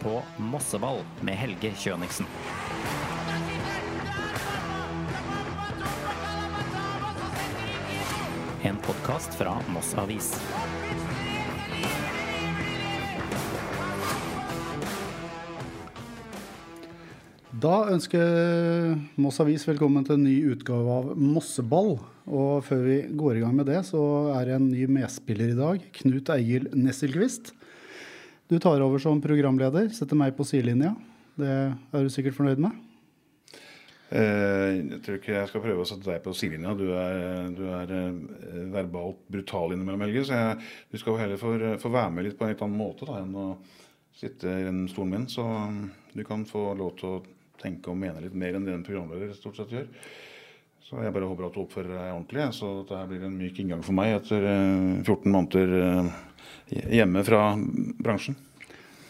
på Mosseball med Helge Kjøniksen. En podkast fra Moss Avis. Da ønsker Moss Avis velkommen til en ny utgave av Mosseball. Og før vi går i gang med det, så er det en ny medspiller i dag. Knut Eigil Nesselquist. Du tar over som programleder, setter meg på sidelinja. Det er du sikkert fornøyd med? Eh, jeg tror ikke jeg skal prøve å sette deg på sidelinja. Du er, du er eh, verbalt brutal innimellom, Helge. Så jeg, du skal heller få, få være med litt på en litt annen måte da, enn å sitte i den stolen min. Så um, du kan få lov til å tenke og mene litt mer enn det en programleder stort sett gjør. Så jeg bare håper at du oppfører deg ordentlig, så dette blir en myk inngang for meg etter 14 måneder hjemme fra bransjen.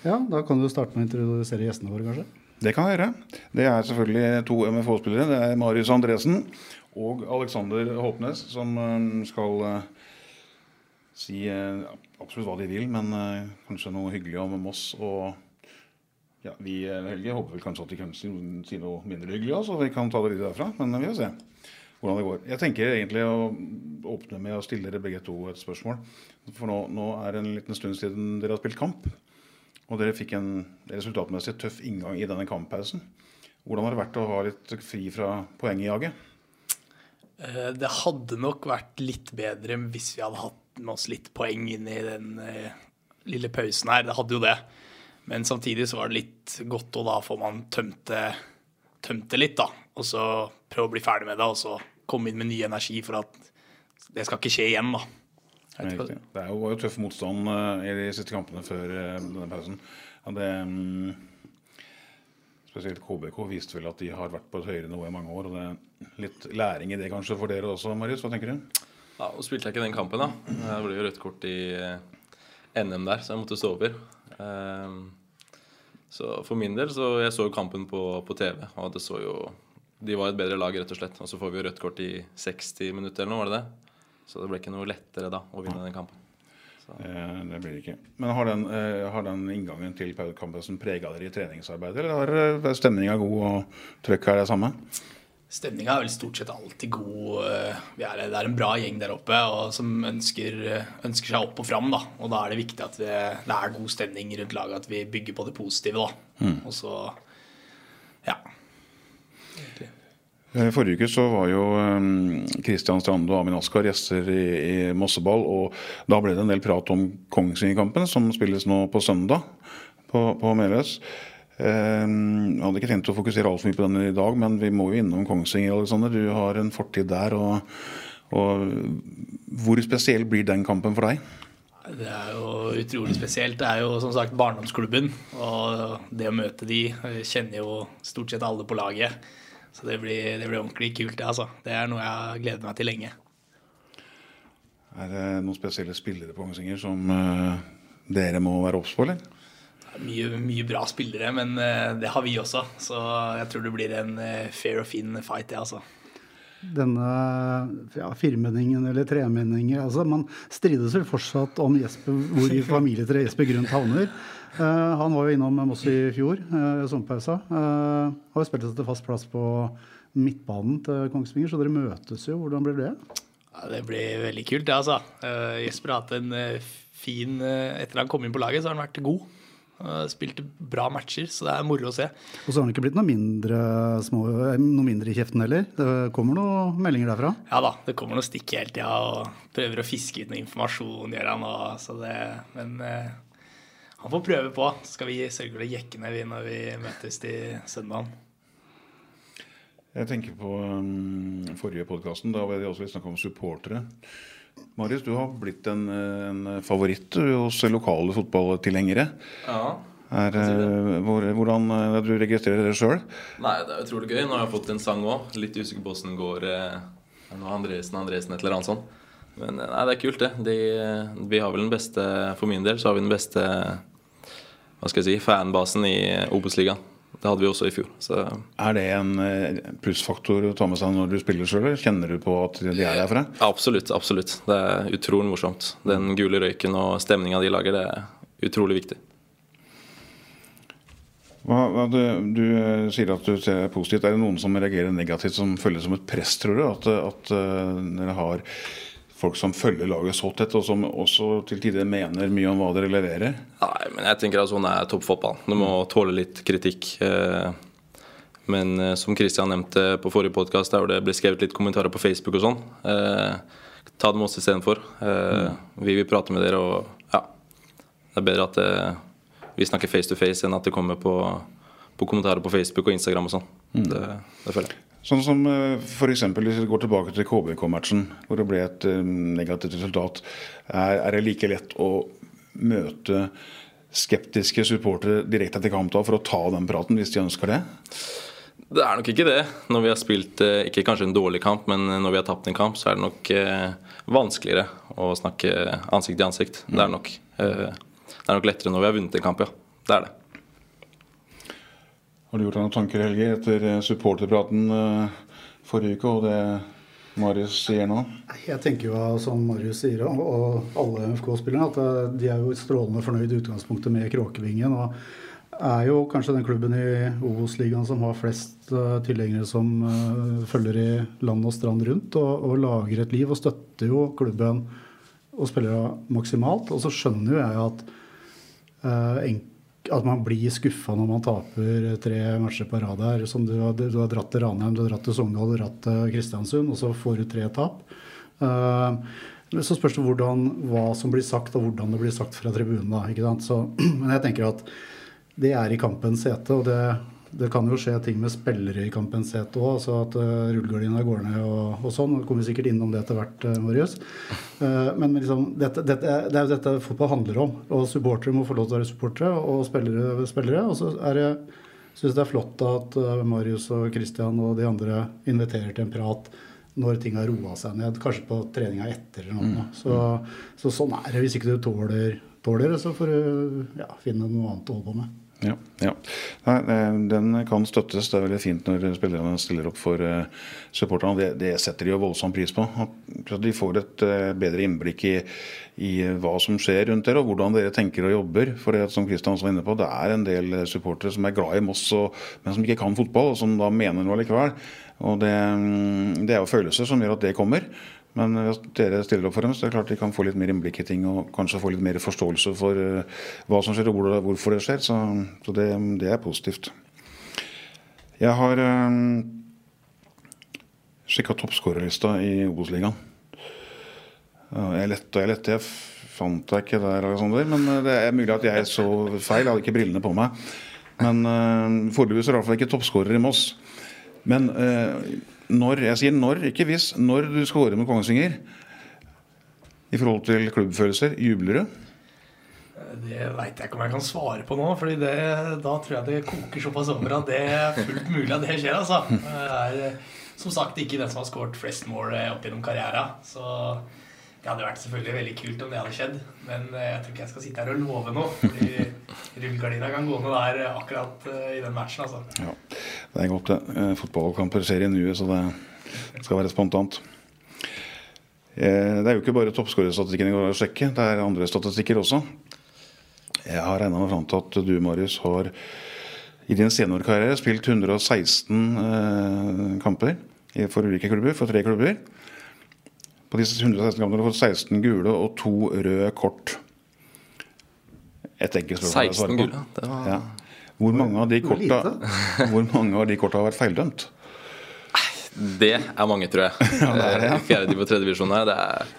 Ja, da kan du starte med å introdusere gjestene våre, kanskje. Det kan jeg gjøre. Det er selvfølgelig to MFO-spillere. Det er Marius Andresen og Alexander Håpnes som skal si absolutt hva de vil, men kanskje noe hyggelig om Moss og ja, vi Helge håper vel kanskje at de kan si, noe mindre hyggelig også, så vi kan ta det litt derfra. Men vi får se hvordan det går. Jeg tenker egentlig å åpne med å stille dere begge to et spørsmål. For nå, nå er det en liten stund siden dere har spilt kamp. Og dere fikk en resultatmessig tøff inngang i denne kamppausen. Hvordan har det vært å ha litt fri fra poengjaget? Det hadde nok vært litt bedre hvis vi hadde hatt med oss litt poeng inn i den lille pausen her. Det hadde jo det. Men samtidig så var det litt godt, og da får man tømt det, tømt det litt, da. Og så prøve å bli ferdig med det, og så komme inn med ny energi for at det skal ikke skje igjen, da. Det er jo, var jo tøff motstand i de siste kampene før denne pausen. Ja, det, spesielt KBK viste vel at de har vært på et høyere nivå i mange år. og det er Litt læring i det kanskje for dere også, Marius? Hva tenker du? Ja, og spilte jeg ikke den kampen, da. Det ble jo rødt kort i NM der, så jeg måtte stå over. Så for min del så jeg så kampen på, på TV, og det så jo De var et bedre lag, rett og slett. Og så får vi jo rødt kort i 60 minutter eller noe, var det det? Så det ble ikke noe lettere da å vinne den kampen. Eh, det blir det ikke. Men har den, eh, har den inngangen til kampen prega dere i treningsarbeidet, eller har stemninga god og trøkket er det samme? Stemninga er vel stort sett alltid god. Er, det er en bra gjeng der oppe og som ønsker, ønsker seg opp og fram. Da. Og da er det viktig at vi, det er god stemning rundt laget, at vi bygger på det positive. Mm. Og så ja. Egentlig. Forrige uke så var jo Kristian Strande og Amin Askar gjester i, i Mosseball. Og da ble det en del prat om Kongsvinger-kampen, som spilles nå på søndag på, på Meløs. Jeg hadde ikke tenkt å fokusere altfor mye på den i dag, men vi må jo innom Kongsvinger. Alexander. Du har en fortid der. Og, og hvor spesiell blir den kampen for deg? Det er jo utrolig spesielt. Det er jo som sagt barndomsklubben. Og det å møte de kjenner jo stort sett alle på laget. Så det blir, det blir ordentlig kult, det. altså. Det er noe jeg har gledet meg til lenge. Er det noen spesielle spillere på Kongsvinger som uh, dere må være obs på, eller? Mye, mye, bra spillere, men uh, det har vi også. Så jeg tror det blir en uh, fair og fin fight, det, altså. Denne ja, firmenningen eller tremenninger altså Man strides vel fortsatt om Jesper, hvor i familietreet Jesper Grønt havner. Uh, han var jo innom Moss i fjor, uh, sommerpausa. Uh, har jo spilt seg til fast plass på midtbanen til Kongsvinger, så dere møtes jo. Hvordan blir det? Ja, det blir veldig kult, det, altså. Jesper har hatt en fin Etter han kom inn på laget, så har han vært god. Spilte bra matcher, så det er moro å se. Og så har han ikke blitt noe mindre, små, noe mindre i kjeften heller? Det kommer noen meldinger derfra? Ja da, det kommer noen stikk hele tida og prøver å fiske ut noe informasjon, gjør han òg. Men han får prøve på. Så skal vi sørge for å jekke ned vi når vi møtes til søndagen. Jeg tenker på um, forrige podkasten. Da var det også snakk om supportere. Marius, du har blitt en, en favoritt hos lokale fotballtilhengere. Ja. Er, hvordan er du registrerer det sjøl? Nei, Det er utrolig gøy. Nå har jeg fått en sang òg. Litt usikker på åssen går. Nå Andresen, Andresen, et eller annet sånt. Men nei, det er kult, det. De, vi har vel den beste For min del så har vi den beste hva skal jeg si, fanbasen i Obos-ligaen. Det hadde vi også i fjor. Så. Er det en plussfaktor å ta med seg når du spiller sjøl? Kjenner du på at de er der for deg? Absolutt. absolutt. Det er utrolig morsomt. Den gule røyken og stemninga de lager, det er utrolig viktig. Hva, hva du, du eh, sier at du ser positivt. Er det noen som reagerer negativt, som føler det som et press, tror du? At, at uh, dere har folk som følger laget så tett, og som også til tider mener mye om hva dere leverer? Nei, men jeg tenker at sånn er toppfotball. Du må tåle litt kritikk. Eh, men eh, som Kristian nevnte på forrige podkast, der det ble skrevet litt kommentarer på Facebook og sånn, eh, ta det med oss istedenfor. Eh, vi vil prate med dere, og ja, det er bedre at vi snakker face to face enn at det kommer på, på kommentarer på Facebook og Instagram og sånn. Mm. Det, det, føler jeg. Sånn som eh, f.eks. hvis vi går tilbake til KBK-matchen, hvor det ble et eh, negativt resultat. Er, det like lett å møte skeptiske supportere direkte etter kamp da, for å ta den praten, hvis de ønsker det? Det er nok ikke det. Når vi har spilt eh, ikke kanskje en dårlig kamp, men når vi har tapt en kamp, så er det nok vanskeligere å snakke ansikt til ansikt. Det er nok det er nok lettere når vi har vunnet en kamp, ja. Det er det. Har du gjort deg noen tanker, Helge, etter eh, supporterpraten eh, forrige uke og det Marius sier nå? Jeg tenker jo som Marius sier, og alle MFK-spillerne, at eh, de er jo strålende fornøyd i utgangspunktet med Kråkevingen. og er jo kanskje den klubben i Obos-ligaen som har flest tilhengere som følger i land og strand rundt, og, og, lager et liv og støtter jo klubben og spiller maksimalt. Og så skjønner jo jeg at Eh, at man blir skuffa når man taper tre matcher på rad her. Som du, har, du har dratt til Ranheim, du har dratt til Sogndal, du har dratt til Kristiansund, og så får du tre tap. Uh, så spørs det hvordan, hva som blir sagt, og hvordan det blir sagt fra tribunen. men jeg tenker at det er i kampens sete, og det, det kan jo skje ting med spillere i kampens sete òg. Altså at uh, rullegardina går ned og, og sånn. Vi kommer sikkert innom det etter hvert, uh, Marius. Uh, men liksom, dette, dette, det er jo dette fotball handler om. Og supportere må få lov til å være supportere, og spillere spillere. Og så er det syns det er flott at Marius og Christian og de andre inviterer til en prat når ting har roa seg ned. Kanskje på treninga etter eller noe. Mm. Så, så, sånn er det. Hvis ikke du tåler, tåler det, så får du ja, finne noe annet å holde på med. Ja, ja. Nei, den kan støttes. Det er veldig fint når spillerne stiller opp for uh, supporterne. Det, det, setter de jo voldsom pris på. At de får et uh, bedre innblikk i, i, hva som skjer rundt dere, og hvordan dere tenker og jobber. For det, som Kristian var inne på, det er en del supportere som er glad i Moss, og, men som ikke kan fotball, og som da mener noe likevel. Og det, mm, det er jo følelser som gjør at det kommer. Men hvis dere stiller opp for dem, så er det klart de kan få litt mer innblikk i ting og kanskje få litt mer forståelse for uh, hva som skjer og hvorfor det skjer. Så, så det, det, er positivt. Jeg har um, eh, sjekka toppskårerlista i Obos-ligaen. Jeg lette og jeg lette. Jeg fant deg ikke der, Alexander. Men det er mulig at jeg så feil. Jeg hadde ikke brillene på meg. Men uh, foreløpig er det fall ikke toppskårer i Moss. Men uh, når, jeg sier når, ikke hvis, når du scorer med Kongsvinger i forhold til klubbfølelser, jubler du? Det veit jeg ikke om jeg kan svare på nå. Fordi det, da tror jeg det koker såpass over at det er fullt mulig at det skjer. altså. Det er som sagt ikke den som har skåret flest mål opp gjennom karrieren. Så det hadde vært selvfølgelig veldig kult om det hadde skjedd. Men jeg tror ikke jeg skal sitte her og love noe. Rullegardina kan gå ned der akkurat i den matchen. altså. Ja. Det er godt, det. Eh, fotballkamper skjer i nuet, så det skal være spontant. Eh, det er jo ikke bare toppskårerstatistikken jeg går å sjekke, det er andre statistikker også. Jeg har regna meg fram til at du, Marius, har i din seniorkarriere spilt 116 eh, kamper for ulike klubber, for tre klubber. På disse 116 kampene har du fått 16 gule og to røde kort. Et enkelt spørsmål. 16 gule, det var... Ja. Hvor mange av de korta, hvor mange av de korta har vært feildømt? Det er mange, tror jeg. ja, det er, ja. Fjerde på tredje divisjon her. Det er,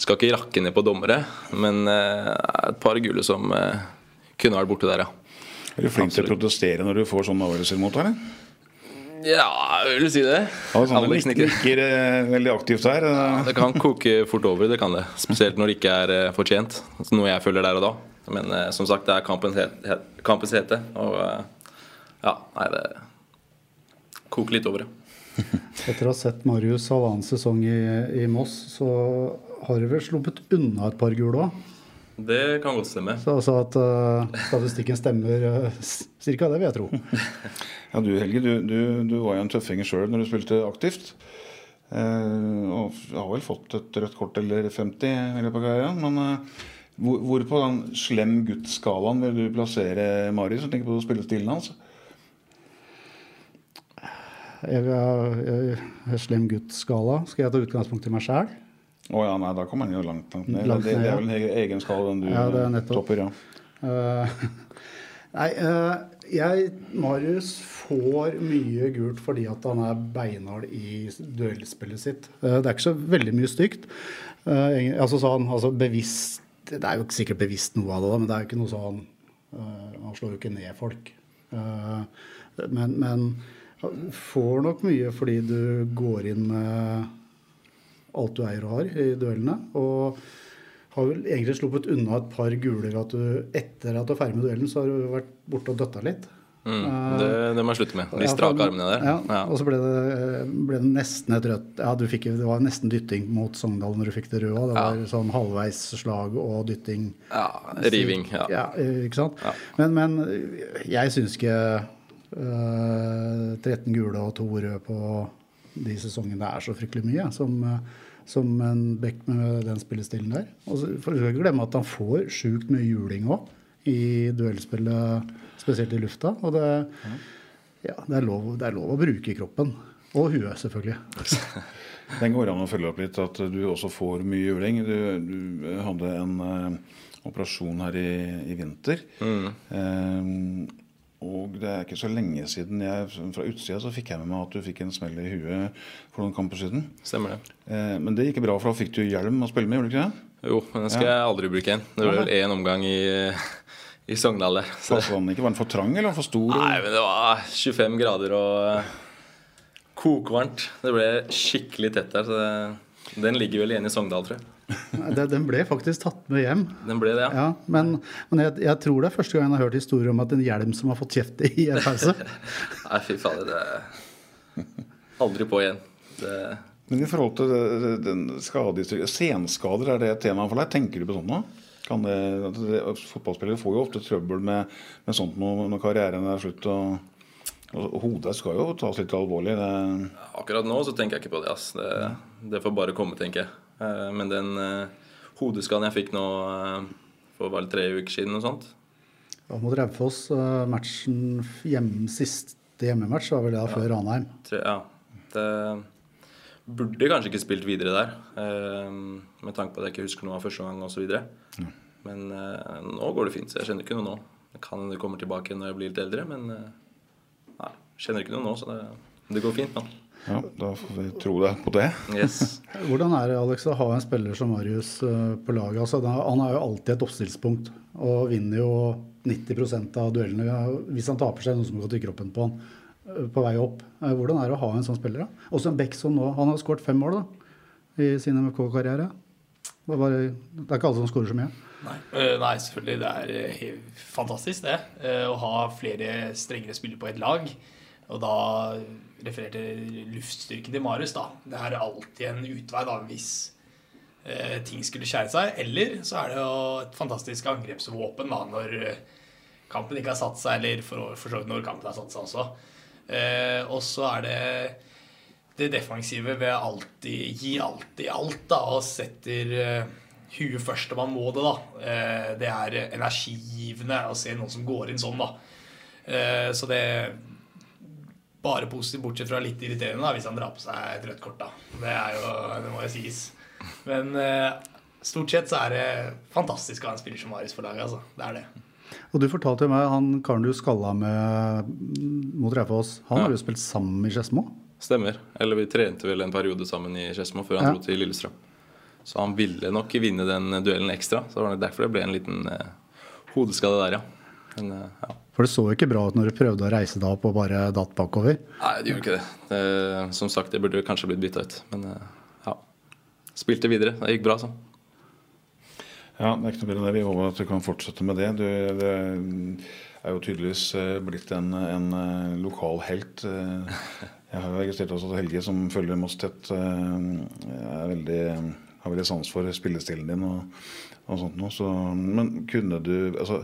skal ikke rakke ned på dommere, men uh, et par gule som uh, kunne vært borte der, ja. Er du flink til å protestere når du får sånne avgjørelser mot deg? Ja, vil si det. Altså, Alex nikker, nikker veldig aktivt her. Ja, det kan koke fort over, det kan det. Spesielt når det ikke er fortjent. Noe jeg føler der og da. Men eh, som sagt, det er kampens, het, kampens hete. Og eh, ja, nei, det koker litt over, ja. Etter å ha sett Marius halvannen sesong i, i, Moss, så har du vel sluppet unna et par gule òg? Det kan godt stemme. Så altså at uh, statistikken stemmer uh, cirka, det vil jeg tro. ja, du Helge, du, du, du var jo en tøffing sjøl når du spilte aktivt. Uh, og har vel fått et rødt kort eller 50 i løpet av karrieren. Men uh, Hvor, hvor på den slem gutt-skalaen vil du plassere Marius? Tenker på spillestilen hans? Jeg, jeg, jeg, slem gutt-skala. Skal jeg ta utgangspunkt i meg sjæl? Å ja, nei, da kommer han jo langt, langt ned. Langt det, ned, det er vel en egen- skala den du Ja, det er nettopp. topper, ja. Uh, nei, uh, jeg Marius får mye gult fordi at han er beinhard i duellspillet sitt. Uh, det er ikke så veldig mye stygt. Altså sånn, altså bevisst Det er jo ikke sikkert bevisst noe av det, men det er jo ikke noe sånn Han slår jo ikke ned folk. Men, men får nok mye fordi du går inn med alt du eier og har i duellene. Og har vel egentlig sluppet unna et par guler at du etter at du er ferdig med duellen, så har du vært borte og døtta litt. Mm, det, det må jeg slutte med. De Ja, strake armene der. Ja, Ja. Og så ble det, ble det nesten et rødt Ja, du fikk, det var nesten dytting mot Sogndal når du fikk det røde. Det var sånn halvveisslag og dytting. Ja, riving. Ja. Ja, eh, ikke sant? Ja. Men, men jeg syns ikke øh, 13 gule og 2 røde på de sesongene er så fryktelig mye som, øh, som en back med den spillestilen der. Og så får du ikke glemme at han får sjukt mye juling òg i duellspillet, spesielt i lufta. Og det, ja, det, er lov, det er lov å bruke kroppen. Og huet, selvfølgelig. Den går an å følge opp litt at du også får mye juling. Du, du hadde en uh, operasjon her i, i vinter. Eh, og det er ikke så lenge siden jeg fra utsida så fikk jeg med meg at du fikk en smell i huet for noen kamper siden. Stemmer det. Eh, men det gikk bra, for da fikk du hjelm å spille med, gjorde du ikke det? Jo, men den skal jeg aldri bruke igjen. Det ble vel én omgang i, i Sogndal Var den ikke? Var den for trang eller for stor? Nei, men det var 25 grader og kokvarmt. Det ble skikkelig tett der. Så det, den ligger vel igjen i Sogndal, tror jeg. Det- Den ble faktisk tatt med hjem. Den ble det, ja. Ja, men men jeg, jeg tror det er første gang jeg har hørt historier om at en hjelm som har fått kjeft i en pause. Nei, fy fader. Det Aldri på igjen. Det, Men i forhold til det, det, den skadehistorien Senskader, er det et tema for deg? Tenker du på sånt nå? Kan det, det, fotballspillere får jo ofte trøbbel med, med sånt når, når karrieren er slutt. Og, og hodet skal jo tas litt alvorlig. Det, akkurat nå så tenker jeg ikke på det. ass. Det, det får bare komme, tenker jeg. Eh, Men den eh, hodeskaden jeg fikk nå eh, for bare tre uker siden og sånt Og mot Raufoss, matchen f- hjem, siste hjemmematch var vel da før Ranheim. tre, Ja. Det burde kanskje ikke spilt videre der, med tanke på at jeg ikke husker noe av første gang osv. Men eh, nå går det fint, så jeg kjenner ikke noe nå. Det kan hende det kommer tilbake når jeg blir litt eldre, men nei, jeg kjenner ikke noe nå, så det, det går fint nå. Ja, da får vi tro deg på det. Yes. Hvordan er det Alex, å ha en spiller som Marius eh, på laget? Altså, han er jo alltid et oppstillspunkt og vinner jo 90% av duellene. Hvis han taper seg, er det noen som går til kroppen på han eh, på vei opp. Eh, Hvordan er det å ha en sånn spiller? da? Også en Beck som nå. Han har skåret fem mål da, i sin MFK-karriere. Det, er det er ikke alle som skårer så mye. Nei. Nei, selvfølgelig. Det er fantastisk, det. eh, Å ha flere strengere spillere på et lag. Og da referert til luftstyrken til Marius, da. Det er alltid en utvei da, hvis eh, ting skulle skjære seg. Eller så er det jo et fantastisk angrepsvåpen da, når eh, kampen ikke har satt seg, eller for, for så vidt når kampen har satt seg også. Eh, og så er det det defensive ved alltid gi alltid alt, da, og setter eh, huet først om man må det, da. Eh, det er energigivende å se noen som går inn sånn, da. Eh, så det bare positivt, bortsett fra litt irriterende da, hvis han drar på seg et rødt kort. da. Det er jo, det må jo sies. Men eh, stort sett så er det fantastisk å ha en spiller som Marius for laget. altså. Det er det. Og du fortalte meg han karen du skalla med mot Raufoss, han Ja. har jo spilt sammen i Skedsmo. Stemmer. Eller vi trente vel en periode sammen i Skedsmo før han Ja. dro til Lillestrøm. Så han ville nok vinne den duellen ekstra. Så det var derfor det ble en liten eh, hodeskade der, ja. Men eh, ja. For det så jo ikke bra ut når du prøvde å reise deg opp og bare datt bakover. Nei, det gjorde ikke det. det. Som sagt, det burde kanskje blitt bytta ut. Men eh, ja. Spilte videre. Det gikk bra, så. Ja, det er ikke noe bedre det. Vi håper at du kan fortsette med det. Du det er jo tydeligvis eh, blitt en, en lokal helt. Jeg har registrert også at Helge, som følger Moss tett, veldig, har veldig sans for spillestilen din og, og sånt noe. Så, men kunne du altså.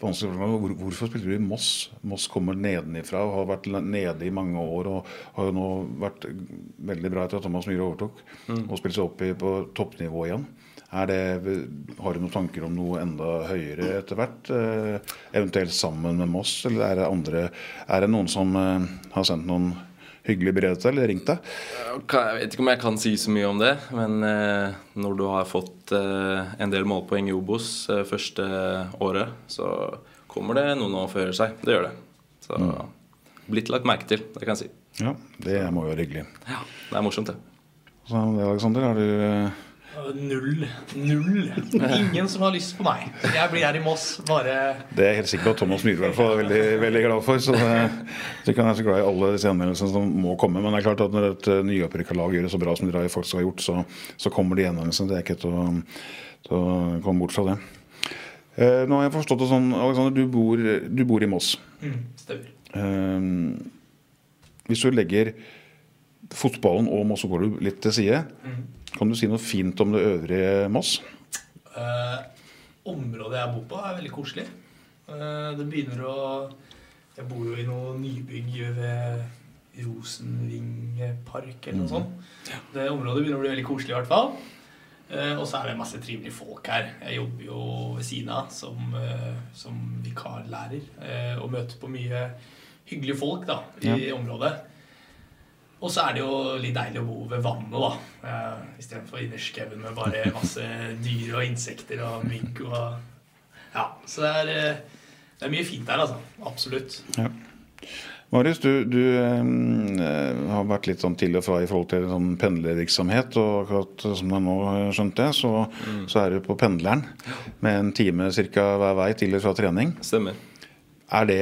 Hvor, hvorfor spiller du i Moss? Moss kommer nedenifra og har vært nede i mange år og har jo nå vært veldig bra etter at Thomas Myhre overtok og spilt seg opp i, på toppnivå igjen. Det, har du noen tanker om noe enda høyere etter hvert? Eh, eventuelt sammen med Moss, eller er det andre Er det noen som eh, har sendt noen hyggelige beredet deg, eller ringt deg? Jeg vet ikke om jeg kan si så mye om det, men eh, når du har fått eh, en del målpoeng i Obos eh, første året, så kommer det noen å føre seg. Det gjør det. Så blitt lagt merke til, det kan jeg si. Ja, det må jo være hyggelig. Ja, Det er morsomt, det. Så, Alexander, har du Null. Null. Ingen som har lyst på meg. Jeg blir her i Moss, bare Det er jeg helt sikker på at Thomas Myhre er veldig, veldig glad for. Så det, ikke han er så glad i alle disse anmeldelsene som må komme. Men det er klart at når et nyopprykka lag gjør det så bra som dere faktisk har gjort, så, så kommer de henvendelsene. Det er ikke til å, til å komme bort fra det. Eh, nå har jeg forstått det sånn, Alexander, du bor, du bor i Moss. mm, Eh, hvis du legger fotballen og Moss litt til side, kan du si noe fint om det øvrige Moss? Eh, området jeg bor på, er veldig koselig. Eh, det begynner å Jeg bor jo i noe nybygg ved Rosenvingpark eller noe sånt. Det området begynner å bli veldig koselig i hvert fall. Eh, og så er det masse trivelige folk her. Jeg jobber jo ved siden av som, eh, som vikarlærer eh, og møter på mye hyggelige folk da, i området. Og så er det jo litt deilig å bo ved vannet, da. Eh, Istedenfor inne skauen med bare masse dyr og insekter og mygg og Ja. Så det er, eh, det er mye fint der, altså. Absolutt. Ja. Marius, du, du eh, har vært litt sånn til og fra i forhold til sånn pendlervirksomhet. Og akkurat som jeg nå har skjønt det, så, så er du på pendleren med en time ca. hver vei til og fra trening. Stemmer. Er det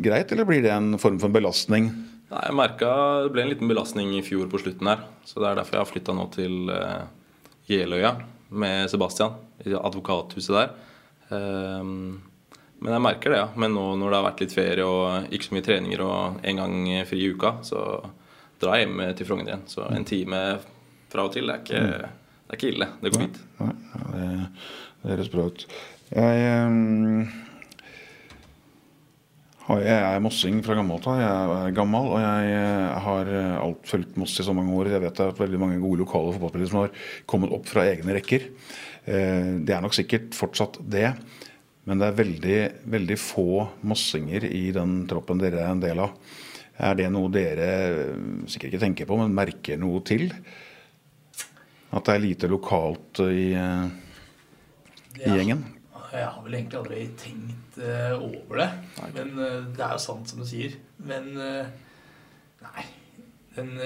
greit, eller blir det en form for belastning? Nei, Jeg merka det ble en liten belastning i fjor på slutten her. Så det er derfor jeg har flytta nå til uh, Jeløya med Sebastian. I advokathuset der. Um, men jeg merker det, ja. Men nå når det har vært litt ferie og ikke så mye treninger og en gang fri i uka, så drar jeg hjem til Frogner igjen. Så en time fra og til er ikke, det er ikke ille. Det går fint. Nei, nei, det, høres bra ut. Jeg, eh, har, jeg er mossing fra gammelt av. Jeg er gammel, og jeg eh, har eh, alt fulgt Moss i så mange år. Jeg vet det er veldig mange gode lokale fotballspillere som har kommet opp fra egne rekker. Eh, Det er nok sikkert fortsatt det. Men det er veldig, veldig få mossinger i den troppen dere er en del av. Er det noe dere sikkert ikke tenker på, men merker noe til? At det er lite lokalt i, i gjengen? Jeg har vel egentlig aldri tenkt eh, over det. Men eh, det er jo sant som du sier. Men eh, nei. Den,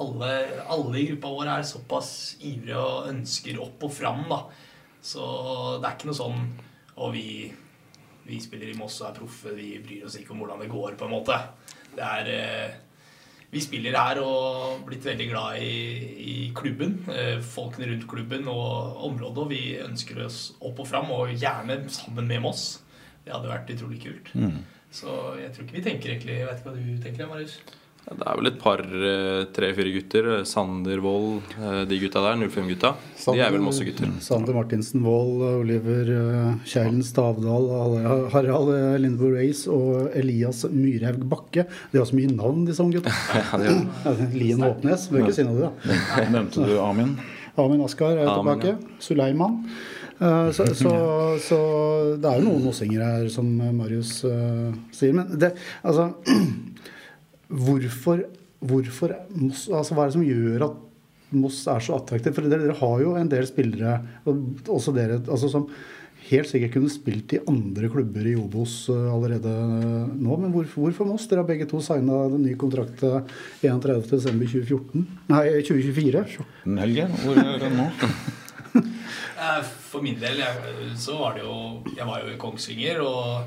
alle, alle i gruppa vår er såpass ivrige og ønsker opp og fram, da. Så det er ikke noe sånn Og vi, vi spiller i Moss og er proffe, vi bryr oss ikke om hvordan det går, på en måte. Det er vi spiller her og blitt veldig glad i, i klubben. eh, Folkene rundt klubben og området. Og vi ønsker oss opp og fram, og gjerne sammen med Moss. Det hadde vært utrolig kult. Så jeg tror ikke vi tenker egentlig Jeg vet ikke hva du tenker, Marius? Det er vel et par, eh, tre-fire gutter. Sander Wold, eh, de gutta der, 05-gutta. De er vel masse gutter. Sander Martinsen Wold, Oliver uh, Kjeilen Stavdal, Harald- eh, Race og Elias Myrhaug Bakke. De har så mye navn, disse unge gutta. Ja, det. Lien Åpnes, bør ikke si noe da. Nevnte du Amin? Amin Askar er Amin, tilbake. Suleiman. Eh, Så, så, så det er jo noen ossinger her, som Marius eh, sier. Men det, altså Hvorfor, hvorfor Moss, altså Hva er det som gjør at Moss er så attraktiv? For dere, dere har jo en del spillere også dere, altså som helt sikkert kunne spilt i andre klubber i Obos eh, allerede nå. Men hvorfor, hvorfor Moss? Dere har begge to signa ny kontrakt eh, 31.12.2014. Nei, 2024. 14 helger. Hvor er den nå? Eh, For min del jeg, så var det jo Jeg var jo i Kongsvinger, og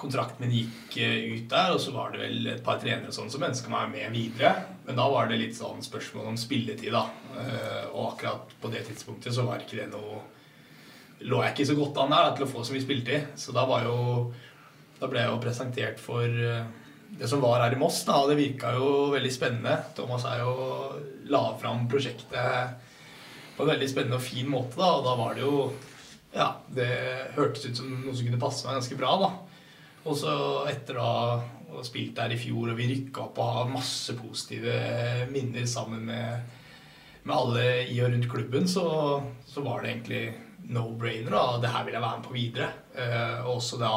kontrakten min gikk eh, ut der. Og så var det vel et par trenere sånn som ønska meg med videre. Men da var det litt sånn spørsmål om spilletid, da. Eh, Og akkurat på det tidspunktet så var ikke det noe Lå jeg ikke så godt an der til å få så mye spilletid. Så da var jo Da ble jeg jo presentert for eh, det som var her i Moss, da, og det virka jo veldig spennende. Thomas er jo la fram prosjektet på en veldig spennende og fin måte. da, Og da var det jo Ja, det hørtes ut som noe som kunne passe meg ganske bra, da. Og så etter å ha spilt der i fjor, og vi rykka opp og har masse positive minner sammen med, med alle i og rundt klubben, så, så var det egentlig no-brainer. da, Det her vil jeg være med på videre. Eh, og også da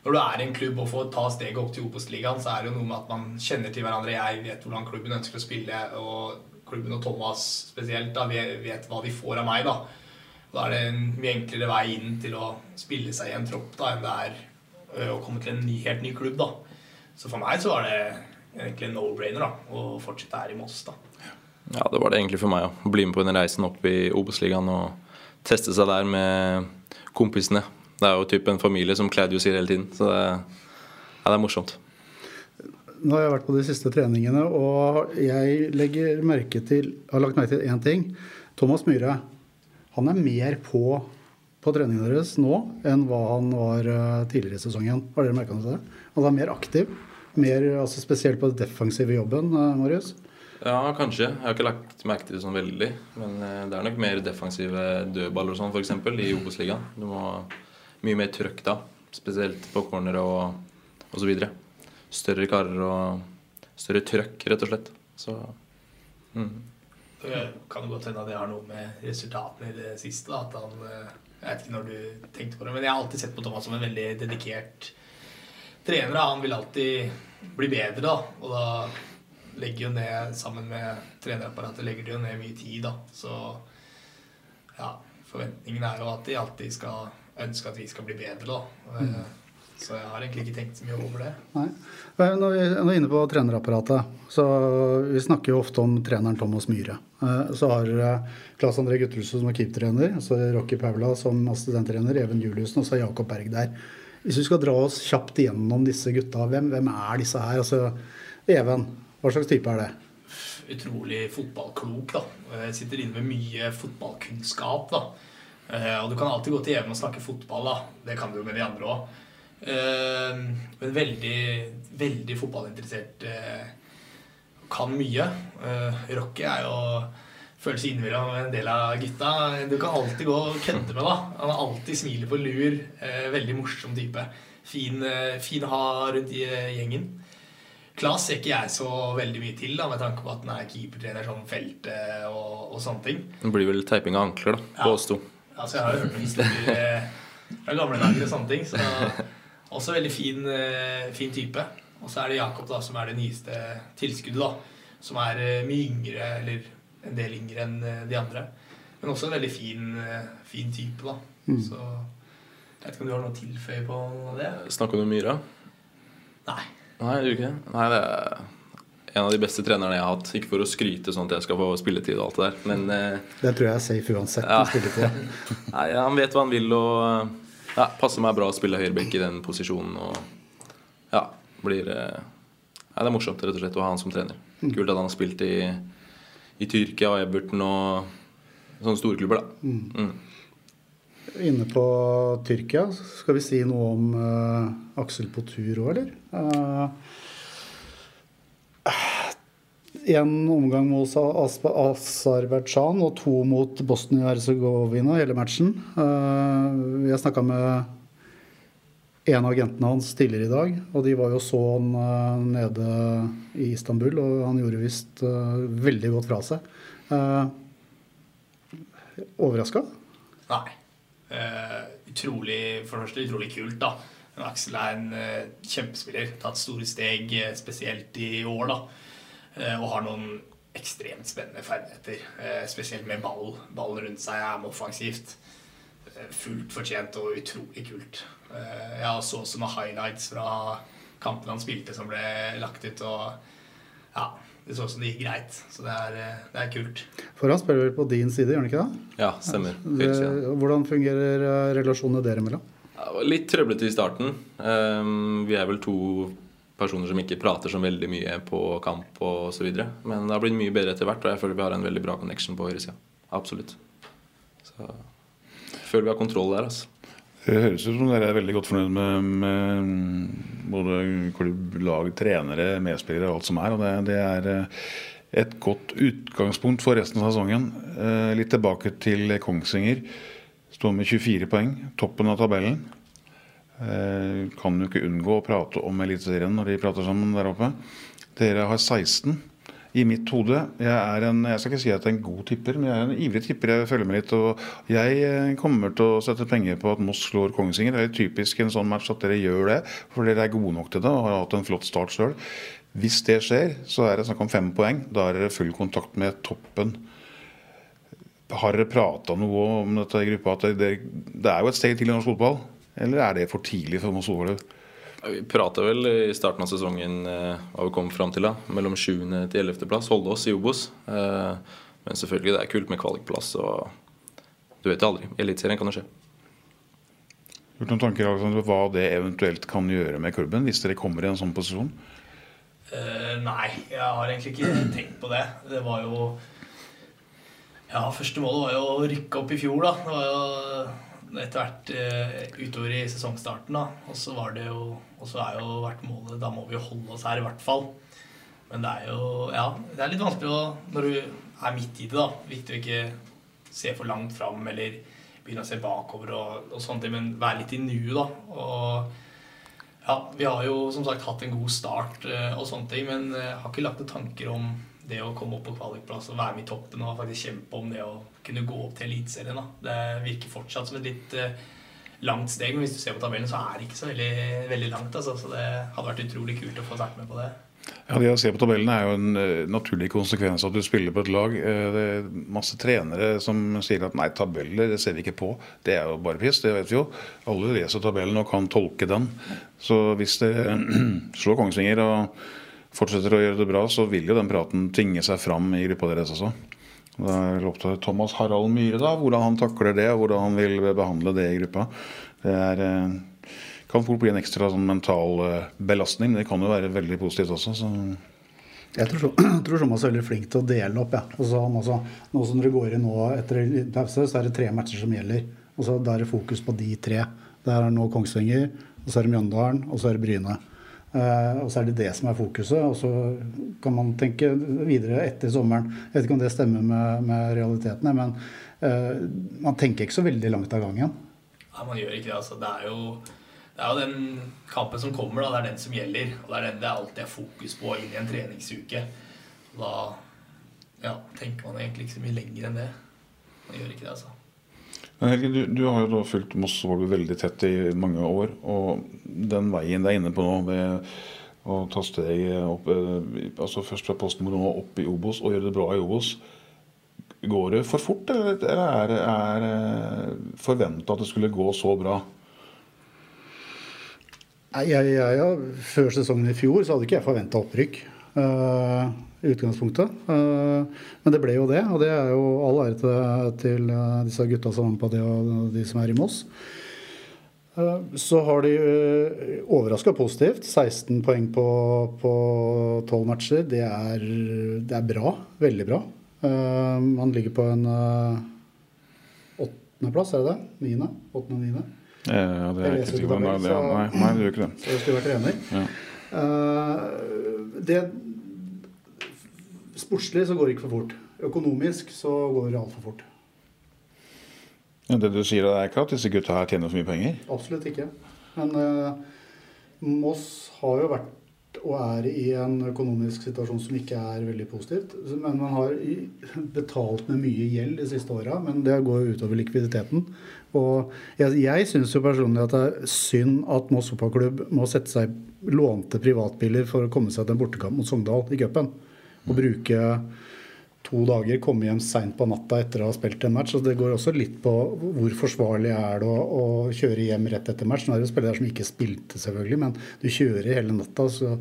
når du er i en klubb og får ta steget opp til Obos-ligaen, så er det jo noe med at man kjenner til hverandre. Jeg vet hvordan klubben ønsker å spille, og klubben og Thomas spesielt da, vet hva de får av meg. da. Da er det en mye enklere vei inn til å spille seg i en tropp da, enn det er ø, å komme til en ny, helt ny klubb. da. Så for meg så var det egentlig en no-brainer da, å fortsette her i Moss. da. Ja, det var det egentlig for meg å bli med på den reisen opp i Obos-ligaen og teste seg der med kompisene. Det er jo typ en familie, som Claudio sier hele tiden. Så det, ja, det er morsomt. Nå har jeg vært på de siste treningene, og jeg legger merke til, har lagt merke til én ting. Thomas Myhre han er mer på på treningene deres nå enn hva han var eh, tidligere i sesongen. Har dere merka det? Han er mer aktiv, mer, altså spesielt på den defensive jobben, eh, Marius? Ja, kanskje. Jeg har ikke lagt merke til det sånn veldig. Men eh, det er nok mer defensive dødballer og sånn, f.eks. i Obos-ligaen. Du må ha mye mer trøkk da. Spesielt på corner og, og så videre. Større karer og større trøkk, rett og slett. Så mm. Det kan godt hende at det har noe med resultatene i det siste. Da, at han, jeg vet ikke når du tenkte på det, men jeg har alltid sett på Thomas som en veldig dedikert trener. Han vil alltid bli bedre, da. Og da legger jo ned, sammen med trenerapparatet, legger de jo ned mye tid, da. Så ja, forventningen er jo at de alltid skal ønske at vi skal bli bedre, da. Eh, Så jeg har egentlig ikke tenkt så mye over det. Nei. Når vi er inne på trenerapparatet, så vi snakker jo ofte om treneren Thomas Myhre. Eh, Så har dere Claes André Guttelsen som er keepertrener, så er Rocky Paula som assistenttrener, Even Juliussen og så er Jakob Berg der. Hvis vi skal dra oss kjapt igjennom disse gutta, hvem, hvem er disse her? Altså, Even, hva slags type er det? utrolig fotballklok. da. Jeg sitter inne med mye fotballkunnskap. da. Eh, Og du kan alltid gå til Even og snakke fotball. da. Det kan du jo med de andre òg. Men veldig, veldig fotballinteressert. eh, Kan mye. Eh, Rocky er jo føles innimellom en del av gutta. Du kan alltid gå og kødde med. da. Han har alltid smilet på lur. Eh, Veldig morsom type. Fin, eh, fin å ha rundt i eh, gjengen. Klas ser ikke jeg så veldig mye til, da, med tanke på at han er keepertrener sånn feltet og, og sånne ting. Det blir vel teiping av ankler da, på oss to. Altså, jeg har jo hørt noen historier eh, fra gamle dager og sånne ting. Så også veldig fin, eh, fin type. Og så er det Jakob, da, som er det nyeste tilskuddet, da. Som er eh, mye yngre, eller en del yngre enn eh, de andre. Men også en veldig fin, fin type, da. Så jeg vet ikke om du har noe å tilføye på det? Snakker du om Myra? Nei. Nei, du ikke? Nei, det er en av de beste trenerne jeg har hatt. Ikke for å skryte sånn at jeg skal få spilletid og alt det der, men Det tror jeg er safe uansett. Ja. med på. Nei, Han vet hva han vil og ja, passer meg bra å spille høyreback i den posisjonen. Og ja, blir eh, ja, Det er morsomt rett og slett å ha han som trener. Kult at han har spilt i, i Tyrkia og Everton og sånne store klubber, da. Mm. Inne på Tyrkia, skal vi si noe om uh, Aksel på tur òg, eller? Én omgang mot As- Aserbajdsjan og to mot Bosnia-Hercegovina hele matchen. Jeg vi snakka med en av agentene hans tidligere i dag, og de var jo så han eh, nede i Istanbul, og han gjorde visst eh, veldig godt fra seg. Overraska? Nei. Uh, utrolig, for det første utrolig kult, da. Men Aksel er en uh, kjempespiller. Tatt store steg, eh, spesielt i år, da. Eh, og har noen ekstremt spennende ferdigheter. Eh, spesielt med ball. Ballen rundt seg er med offensivt. Eh, fullt fortjent og utrolig kult. Eh, jeg så også noen highlights fra kampene han spilte som ble lagt ut. Og ja, det så ut som det gikk greit. Så det er, det er kult. For han spiller vel på din side, gjør han ikke det? Ja, stemmer. det hvordan fungerer relasjonene dere imellom? Ja, det var litt trøblete i starten. Um, vi er vel to personer som ikke prater så veldig mye på kamp og så videre. Men det har blitt mye bedre etter hvert, og jeg føler vi har en veldig bra connection på høyresida. Absolutt. Så jeg føler vi har kontroll der, altså. Det høres ut som dere er veldig godt fornøyd med, med både klubb, lag, trenere, medspillere og alt som er. og Det, det er eh, et godt utgangspunkt for resten av sesongen. Eh, Litt tilbake til Kongsvinger. Står med 24 poeng, toppen av tabellen. Eh, kan jo ikke unngå å prate om Eliteserien når de prater sammen der oppe. Dere har 16 i mitt hode. Jeg, er en, jeg skal ikke si at jeg er en god tipper, men jeg er en ivrig tipper. Jeg følger med litt. Og jeg eh, kommer til å sette penger på at Moss slår Kongsvinger. Det er typisk en sånn match at dere gjør det, for dere er gode nok til det og har hatt en flott start sjøl. Hvis det skjer, så er det snakk om fem poeng. Da er dere full kontakt med toppen. Har dere prata noe om dette i gruppa? At det, det er jo et steg til i norsk fotball? Eller er det for tidlig for Moss fotball? Vi prata vel i starten av sesongen eh, hva vi kom fram til. da Mellom 7. til 11. plass. Holde oss i Obos. Eh, men selvfølgelig, det er kult med kvalikplass. Og du vet det aldri. Eliteserien kan jo skje. Gjort noen tanker Alexander, hva det eventuelt kan gjøre med klubben, hvis dere kommer i en sånn posisjon? Uh, nei, jeg har egentlig ikke tenkt på det. Det var jo Ja, første målet var jo å rykke opp i fjor, da. Det var jo etter hvert eh, utover i sesongstarten, da. Og så var det jo Og så er jo vært målet Da må vi jo holde oss her, i hvert fall. Men det er jo Ja, det er litt vanskelig å Når du er midt i det, da. Viktig å ikke se for langt fram eller begynne å se bakover og, og sånne ting, men være litt i nuet, da. Og ja, vi har jo som sagt hatt en god start eh, og sånne ting, men jeg har ikke lagt noen tanker om det å komme opp på kvalikplass og være med i toppen og faktisk kjempe om det å kunne gå opp til Eliteserien. Det virker fortsatt som et litt eh, langt steg, men hvis du ser på tabellen, så er det ikke så veldig, veldig langt. Altså. Så det hadde vært utrolig kult å få vært med på det. Ja, Det å se på tabellen er jo en eh, naturlig konsekvens av at du spiller på et lag. Eh, det er masse trenere som sier at nei, tabeller det ser vi ikke på. Det er jo bare piss, det vet vi jo. Alle leser tabellen og kan tolke den. Så hvis det slår Kongsvinger og fortsetter å gjøre det bra, så vil jo den praten tvinge seg fram i gruppa deres også. Da er det opp til Thomas Harald Myhre da, hvordan han takler det, og hvordan han vil behandle det i gruppa. Det er, eh, kan fort bli en ekstra sånn, mental eh, belastning, men det kan jo være veldig positivt også. Så. Jeg tror, tror Thomas er veldig flink til å dele opp. Ja. Og så han også, nå som dere går inn nå etter pause, så er det tre matcher som gjelder. Og så Da er det fokus på de tre. Det er nå Kongsvinger, og så er det Mjøndalen, og så er det Bryne. Eh, og så er det det som er fokuset. Og så kan man tenke videre etter sommeren. Jeg vet ikke om det stemmer med, med realitetene, men uh, man tenker ikke så veldig langt av gangen. Nei, man gjør ikke det. altså. Det er jo, det er jo den kampen som kommer, da. Det er den som gjelder. Og det er den det alltid er fokus på inn i en treningsuke. Da ja, tenker man egentlig ikke så mye lenger enn det. Man gjør ikke det, altså. Men Helge, du, du har jo da fulgt Moss Volley veldig tett i mange år. Og den veien det er inne på nå, med å ta steget opp eh, altså Først fra posten og opp i Obos og gjøre det bra i Obos. Går det for fort, eller eller er det forventa at det skulle gå så bra? Jeg, jeg, jeg, Før sesongen i fjor så hadde ikke jeg forventa opprykk. Eh, i utgangspunktet. Eh, men det ble jo det, og det er jo all ære til, til eh, disse gutta som var på det, og de som er i Moss. Så har de uh, overraska positivt. 16 poeng på, på 12 matcher. Det er, det er bra. Veldig bra. Man ligger på en uh, åttendeplass, er det det? Niende? Åttende og niende? Ja, det er Jeg ikke ikke sikker på. Nei, det, nei, det gjør ikke det. Så jeg skulle vært trener. Ja. Eh, det Sportslig så går det ikke for fort. Økonomisk så går det altfor fort. Ja, Det du sier, er ikke at disse gutta her tjener for mye penger? Absolutt ikke. Men uh, Moss har jo vært og er i en økonomisk situasjon som ikke er veldig positivt. Men man har betalt med mye gjeld de siste åra, men det går jo utover likviditeten. Og jeg, jeg syns jo personlig at det er synd at Moss fotballklubb må sette seg lånte privatbiler for å komme seg til en bortekamp mot Sogndal i cupen. Og bruke to dager, komme hjem seint på natta etter å ha spilt en match. Så det går også litt på hvor forsvarlig er det å, å kjøre hjem rett etter match. Nå er det spillere som ikke spilte, selvfølgelig, men du kjører hele natta, så,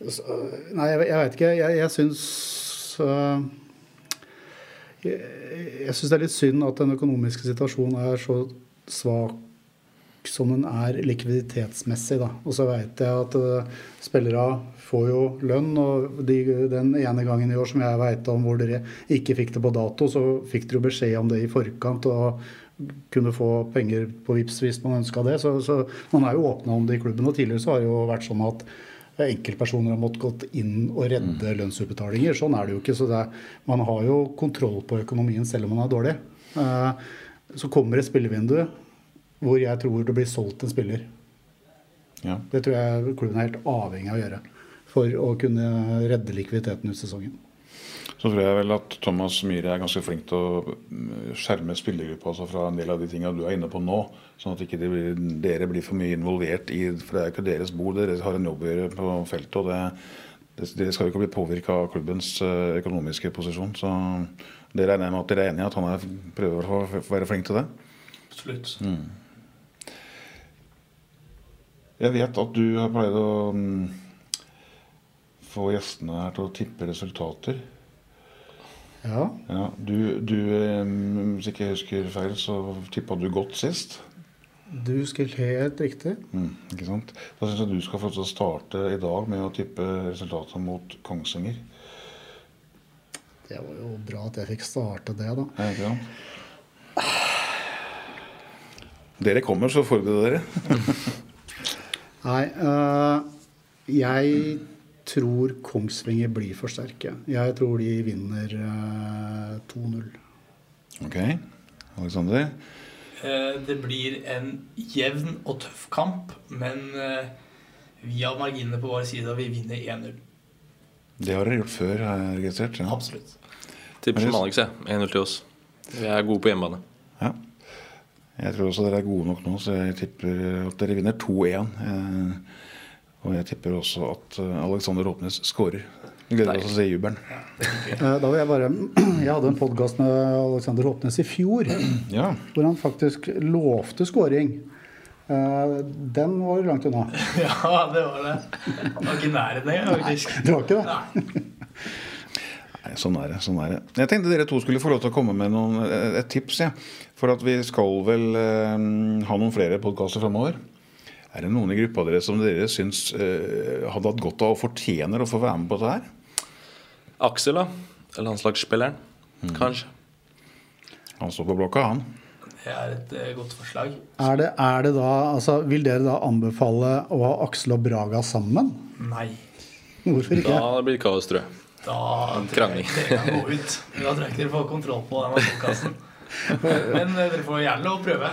så Nei, jeg, jeg veit ikke. Jeg, jeg syns øh, Jeg, jeg syns det er litt synd at den økonomiske situasjonen er så svak som den er likviditetsmessig. Da. Og så veit jeg at uh, spillere får jo lønn. Og de, den ene gangen i år som jeg veit om hvor dere ikke fikk det på dato, så fikk dere jo beskjed om det i forkant og kunne få penger på VIPS hvis man ønska det. Så, så man er jo åpna om det i klubben. Og tidligere så har det jo vært sånn at enkeltpersoner har måttet gått inn og redde lønnsutbetalinger. Sånn er det jo ikke. Så det er, man har jo kontroll på økonomien selv om man er dårlig. Uh, så kommer et spillevindu hvor jeg tror det blir solgt en spiller. Ja. Det tror jeg klubben er helt avhengig av å gjøre for å kunne redde likviditeten ut sesongen. Så tror jeg vel at Thomas Myhre er ganske flink til å mm, skjerme spillergruppa altså fra en del av de tingene du er inne på nå. Sånn at ikke de blir, dere blir for mye involvert i For det er ikke deres bord, dere har en jobb å gjøre på feltet. og det, det, Dere skal jo ikke bli påvirka av klubbens eh, økonomiske posisjon. Så det regner jeg med at dere er enig i at han er, prøver å være flink til det. Absolutt. Jeg vet at du har pleid å mm, få gjestene her til å tippe resultater. Ja, Ja, du, du, eh, hvis ikke jeg husker feil, så tippa du godt sist. du husker helt riktig. Mm, ikke sant? Da syns jeg du skal få starte i dag med å tippe resultatet mot Kongsvinger. Det var jo bra at jeg fikk starte det, da. Ja, ikke sant? Dere kommer, så forbered dere. Nei, uh, jeg tror Kongsvinger blir for sterke. Jeg tror de vinner uh, 2-0. Ok, Alexander. Uh, Det blir en jevn og tøff kamp, men eh, vi har marginene på vår side, og vi vinner 1-0. Det har dere gjort før, har jeg registrert. Ja. Absolutt. Tipper som Alex, jeg. 1-0 til oss. Vi er gode på hjemmebane. Jeg tror også dere er gode nok nå, så jeg tipper at dere vinner 2-1. Eh, og jeg tipper også at eh, Alexander Råpnes skårer. Vi gleder oss til å se jubelen. Eh, Da vil jeg bare Jeg hadde en podkast med Alexander Håpnes i fjor Ja. hvor han faktisk lovte skåring. Eh, Den var langt unna. Ja, det var det. Det var ikke nærheten engang, faktisk. Det var ikke det. Nei, sånn er det. sånn er det. Jeg tenkte dere to skulle få lov til å komme med noen, eh, et tips. Ja. For at vi skal vel eh, ha noen flere podkaster framover. Er det noen i gruppa deres som dere syns eh, hadde hatt godt av og fortjener å få være med på dette her? Aksel, da. Landslagsspilleren. Kanskje. Han står på blokka, han. Det er et eh, godt forslag. Er det, er det da altså, Vil dere da anbefale å ha Aksel og Braga sammen? Nei. Hvorfor ikke? Da blir det kaos, tror jeg. Da tror jeg ikke dere kan gå ut. Da tror jeg ikke dere får kontroll på denne podkasten. Men eh, dere får gjerne lov å prøve.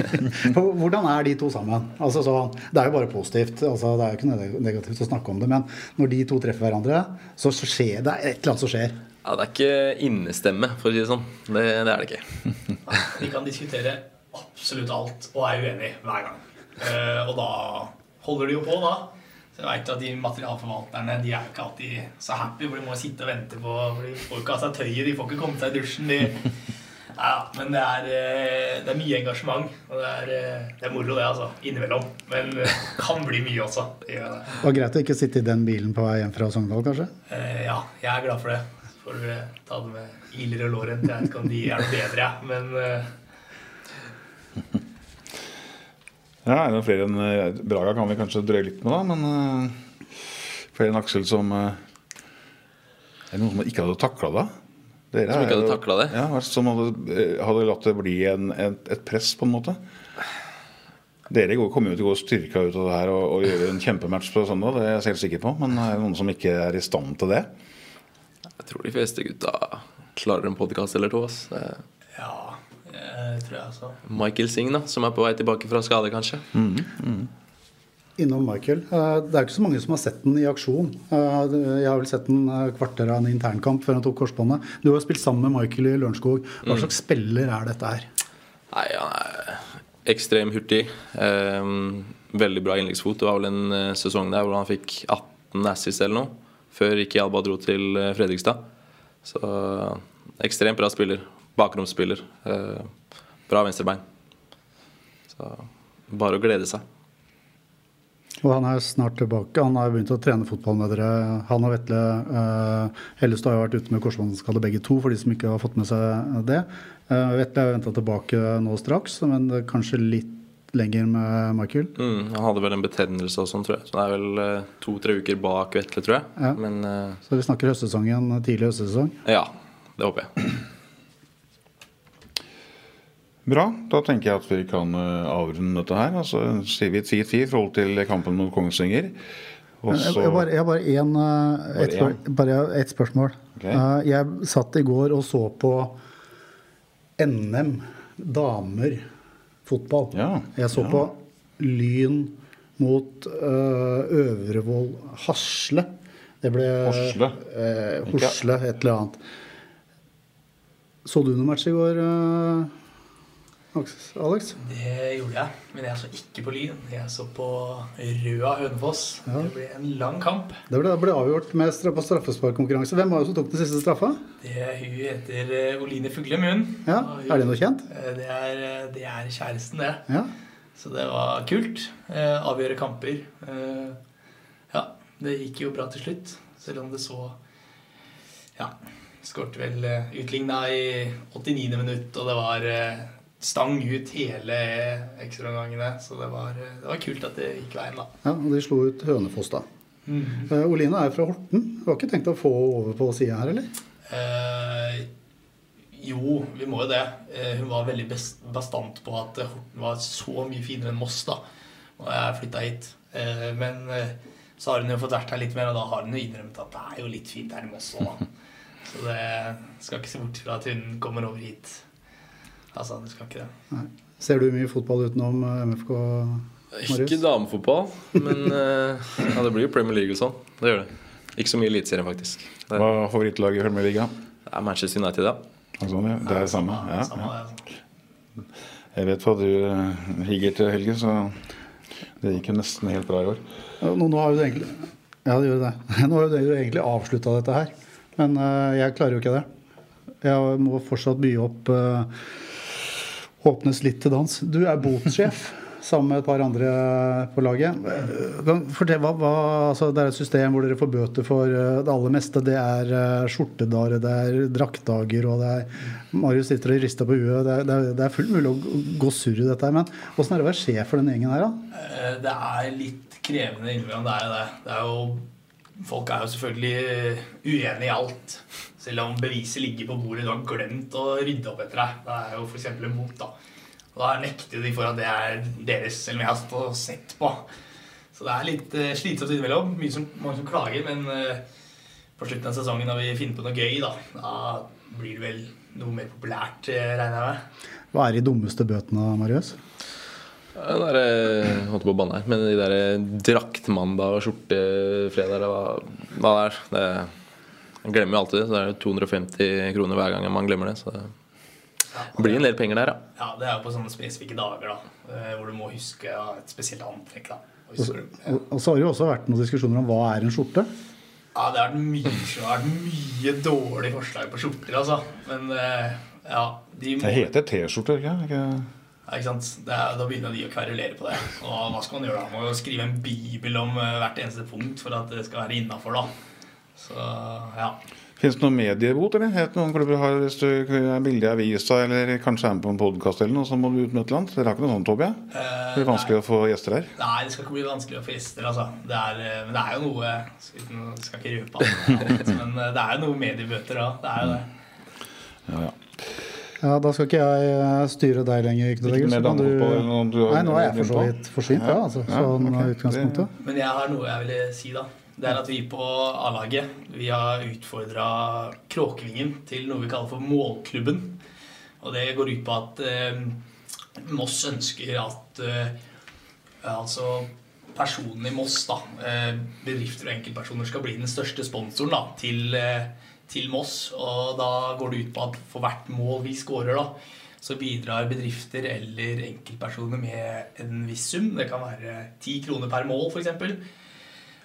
Hvordan er de to sammen? Altså, så, det er jo bare positivt. Altså, det er jo ikke noe negativt å snakke om det. Men når de to treffer hverandre, så, så skjer det et eller annet som skjer. Ja, Det er ikke innestemme, for å si det sånn. Det, det er det ikke. Vi kan diskutere absolutt alt og er uenige hver gang. Eh, og da holder de jo på, da. Jeg vet at De materialforvalterne de er ikke alltid så happy, for de må sitte og vente på For de får ikke av seg tøyet, de får ikke komme seg i dusjen. De, ja, men det er, eh, det er mye engasjement. Og det er, eh, det er moro, det, altså. Innimellom. Men det kan bli mye også. Det gjør det. Og greit å ikke sitte i den bilen på vei hjem fra Sogndal, kanskje? Eh, ja, jeg er glad for det. Så får du ta det med Iler og låren. Jeg vet ikke om de er noe bedre. Men eh, Ja, er det flere enn eh, Braga kan vi kanskje drøye litt med, da. Men uh, flere enn Aksel som uh, Er det noen som ikke hadde takla det? Dere Som ikke er hadde takla det? Ja, Som hadde, hadde latt det bli en, et, et press, på en måte? Dere kommer jo til å gå styrka ut av det her og, og gjøre en kjempematch på søndag, det er jeg helt sikker på. Men er det noen som ikke er i stand til det? Jeg tror de fleste gutta klarer en podkast eller to. ass. Ja, tror jeg også. Michael Singh, da, som er på vei tilbake fra skade, kanskje. Innom Michael. Eh, Det er ikke så mange som har sett den i aksjon. Eh, Jeg har vel sett den eh, kvarter av en internkamp før han tok korsbåndet. Du har spilt sammen med Michael i Lørenskog. Hva slags spiller er dette her? Nei, han er ekstremt hurtig. Eh, veldig bra innleggsfot. Det var vel en eh, sesong der hvor han fikk 18 assist eller noe. Før ikke Alba dro til eh, Fredrikstad. Så eh, ekstremt bra spiller. Bakromsspiller. Eh, bra venstrebein. Så bare å glede seg. Og han er snart tilbake. Han har begynt å trene fotball med dere. Han og Vetle uh, Hellestad har vært ute med korsbåndskade begge to, for de som ikke har fått med seg det. Uh, Vetle er venta tilbake nå straks, men kanskje litt lenger med Michael. Mm, han hadde vel en betennelse og sånn, tror jeg. Så det er vel eh, to-tre uker bak Vetle, tror jeg. Ja. Men eh, Så vi snakker høstsesongen, tidlig høstsesong. ja, det håper jeg. Bra. Da tenker jeg at vi kan eh, avrunde dette her. Altså sier vi 10-10 i forhold til kampen mot Kongsvinger. Også... Jeg bare, jeg bare, en, eh, et, Bare spør, bare et spørsmål. Ok. Eh, Jeg satt i går og så på NM damer fotball. Ja, Jeg så ja. på Lyn mot øh, Øvrevoll Hasle. Det ble Hasle? Eh, Hosle, et eller annet. Så du noen match i går, øh, Alex-? Det gjorde jeg, men jeg så ikke på Lyn. Jeg så på Røa Hønefoss. Ja. Det ble en lang kamp. Det ble, ble avgjort med stra- straffesparkkonkurranse. Hvem var det som tok den siste straffa? Det, hun heter eh, Oline Fuglem, hun. Ja, Er det noe kjent? Eh, Det er, eh, det er kjæresten, det. Ja. Så det var kult. Avgjøre kamper. Ja, det gikk jo bra til slutt. Selv om det så Ja. Skåret vel utligna i 89. minutt, og det var stang ut hele ekstraomgangene. Så det var, det var kult at det gikk veien, da. ja, og de slo ut Hønefoss, da. Eh, Oline er fra Horten. Du har ikke tenkt å få over på sida her, eller? Uh, jo, vi må jo det. Uh, hun var veldig best, bastant på at Horten var så mye finere enn Moss da Og jeg flytta hit. Men så har hun jo fått vært her litt mer, og da har hun jo innrømmet at det er jo litt fint her i Moss òg, da. Så det skal ikke se bort fra at hun kommer over hit. Altså, du skal ikke det. Nei. Ser du mye fotball utenom MFK? Marius? Ikke damefotball, men uh, ja, det blir jo Premier League og sånn. Det gjør det. Ikke så mye Eliteserien, faktisk. Det Hva er favorittlaget i Premier League? det er Manchester United, ja. Altså, det det er det samme. Ja, ja. Jeg vet hva du eh, higger til helgen, så det gikk jo nesten helt bra i år. Nå, nå har jo du egentlig Ja, det gjør det. Nå har jo du egentlig avslutta dette her. Men uh, jeg klarer jo ikke det. Jeg må fortsatt by opp eh, Åpnes litt til dans. Du er botssjef sammen med et par andre på laget. Eh, Fortell, hva, hva, altså, det er et system hvor dere får bøter for eh, det aller meste. Det er uh, skjortedager, det er draktdager, og det er Marius sitter og rister på huet. Det det er, det er fullt mulig å gå- gå surr i dette her. Men åssen er det å være sjef for den gjengen her, da? Eh, Det er litt krevende innimellom, det er jo det. det er jo, folk er jo selvfølgelig uenige i alt. Selv om beviset ligger på bordet, du har glemt å rydde opp etter deg. Det er jo f.eks. en bot, da. Og da nekter de for at det er deres, selv om jeg har stått og sett på. Så det er litt uh, slitsomt innimellom. Mye som, mange som klager, men uh, på slutten av sesongen når vi finner på noe gøy, da, da blir det vel noe mer populært, eh, regner jeg med. Hva er de dummeste bøtene, Marius? Den der, jeg holdt på å banne her, men de der draktmandag og skjortefredag hva, hva det er det, Jeg glemmer jo alltid det. Så det er jo 250 kroner hver gang man glemmer det. Så det blir en del penger der, ja. Ja, det er jo på sånne spesifikke dager, da. eh, Hvor du må huske et spesielt antrekk, da. Og så, og- og så har det jo også vært noen diskusjoner om hva er en skjorte. Ja, det har vært mye, det har vært mye dårlige forslag på skjorter, altså. Men eh, ja, de må Det heter T-skjorte, ikke ikke ja, ikke sant? Det er, da begynner de å kverulere på det. Og hva skal man gjøre da? Man må jo skrive en bibel om eh, hvert eneste punkt for at det skal være innafor, da. Så ja. Finnes det noen mediebot, eller? Het noen klubber har, Hvis du er bilde i avisa eller kanskje er med på en podkast så må du ut med et eller annet? Dere har ikke noe sånt? Eh, Det blir vanskelig å få gjester her. Nei, det skal ikke bli vanskelig å få gjester, altså. Det er, eh, men det er jo noe uten, skal ikke røpe alt, men eh, det er jo noe mediebøter òg. Det er jo det. Ja, ja. Ja, Da skal ikke jeg eh, styre deg lenger. Ikke, Ikke mer så kan du- på du har Nei, nå er jeg for så vidt forsynt, ja. altså, Ja, sånn okay. utgangspunktet. Men jeg har noe jeg ville si, da. Det er at vi på A-laget vi har utfordra Kråkevingen til noe vi kaller for Målklubben. Og det går ut på at eh, Moss ønsker at eh, altså personene i Moss, da, eh, bedrifter og enkeltpersoner, skal bli den største sponsoren da, til, eh, til Moss. Og da går det ut på at for hvert mål vi scorer, da, så bidrar bedrifter eller enkeltpersoner med en viss sum. Det kan være ti kroner per mål, f.eks.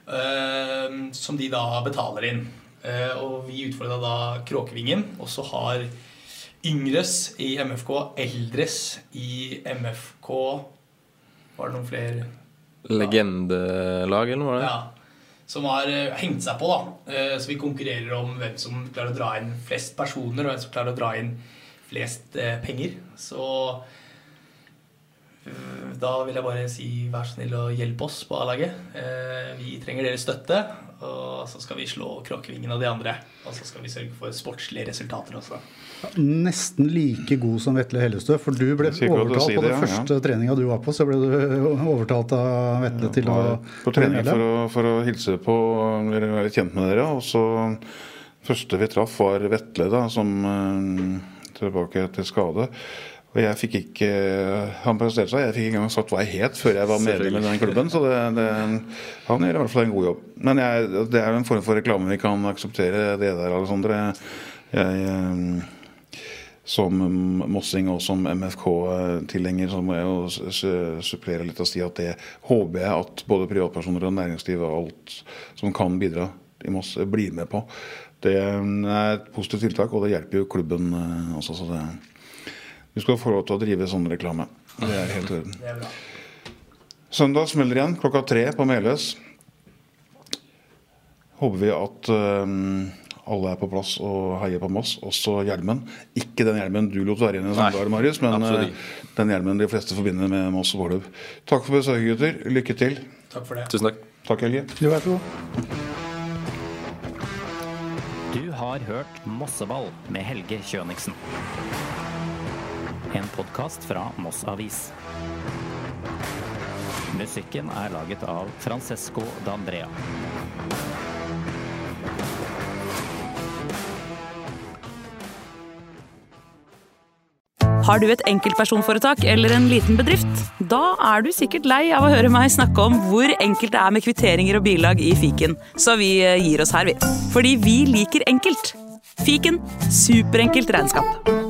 Uh, som de da betaler inn. Eh, og vi utfordra da Kråkevingen. Og så har Yngres i MFK, Eldres i MFK Var det noen flere? Legendelag, eller noe? Ja. Som har eh, hengt seg på, da. Eh, så vi konkurrerer om hvem som klarer å dra inn flest personer, og hvem som klarer å dra inn flest eh, penger. Så eh, da vil jeg bare si vær så snill og hjelp oss på A-laget. Eh, vi trenger deres støtte, og så skal vi slå Kråkevingen og de andre. Og så skal vi sørge for sportslige resultater også. Nesten like god som Vetle Hellestø, for du ble overtalt si på den ja, ja. første treninga du var på. Så ble du overtalt av Vetle til å på trening for å, for å hilse på eller være kjent med dere. Og så første vi traff, var Vetle, da, som eh, tilbake til skade. Og jeg fikk ikke Han presterte seg. Jeg fikk ikke engang sagt hva jeg het før jeg var medlem i den klubben. Så det, det, han gjør i hvert fall en god jobb. Men jeg, det er en form for reklame vi kan akseptere, det der, Alexandre. Jeg, eh, som mossing og som MFK-tilhenger så må jeg jo supplere litt og si at det håper jeg at både privatpersoner og næringsliv og alt som kan bidra i Moss, blir med på. Det er et positivt tiltak, og det hjelper jo klubben eh, også. Så det, du skal få lov til å drive sånn reklame. Det er helt i orden. Søndag smeller igjen klokka tre på Meløs. Håper vi at eh, alle er på plass og heier på Moss, også hjelmen. Ikke den hjelmen du lot være igjen i Sandal, Marius, men absolutt eh, den hjelmen de fleste forbinder med Moss og Våløv. Takk for besøket, gutter. Lykke til. Takk for det. Tusen takk. Takk, Helge. Du vær så god. Du har hørt Mosseball med Helge Kjøniksen. En podkast fra Moss Avis. Musikken er laget av Francesco D'Andrea. Har du et enkeltpersonforetak eller en liten bedrift? Da er du sikkert lei av å høre meg snakke om hvor enkelt det er med kvitteringer og bilag i fiken, så vi eh, gir oss her, vi. Fordi vi liker enkelt. Fiken superenkelt regnskap.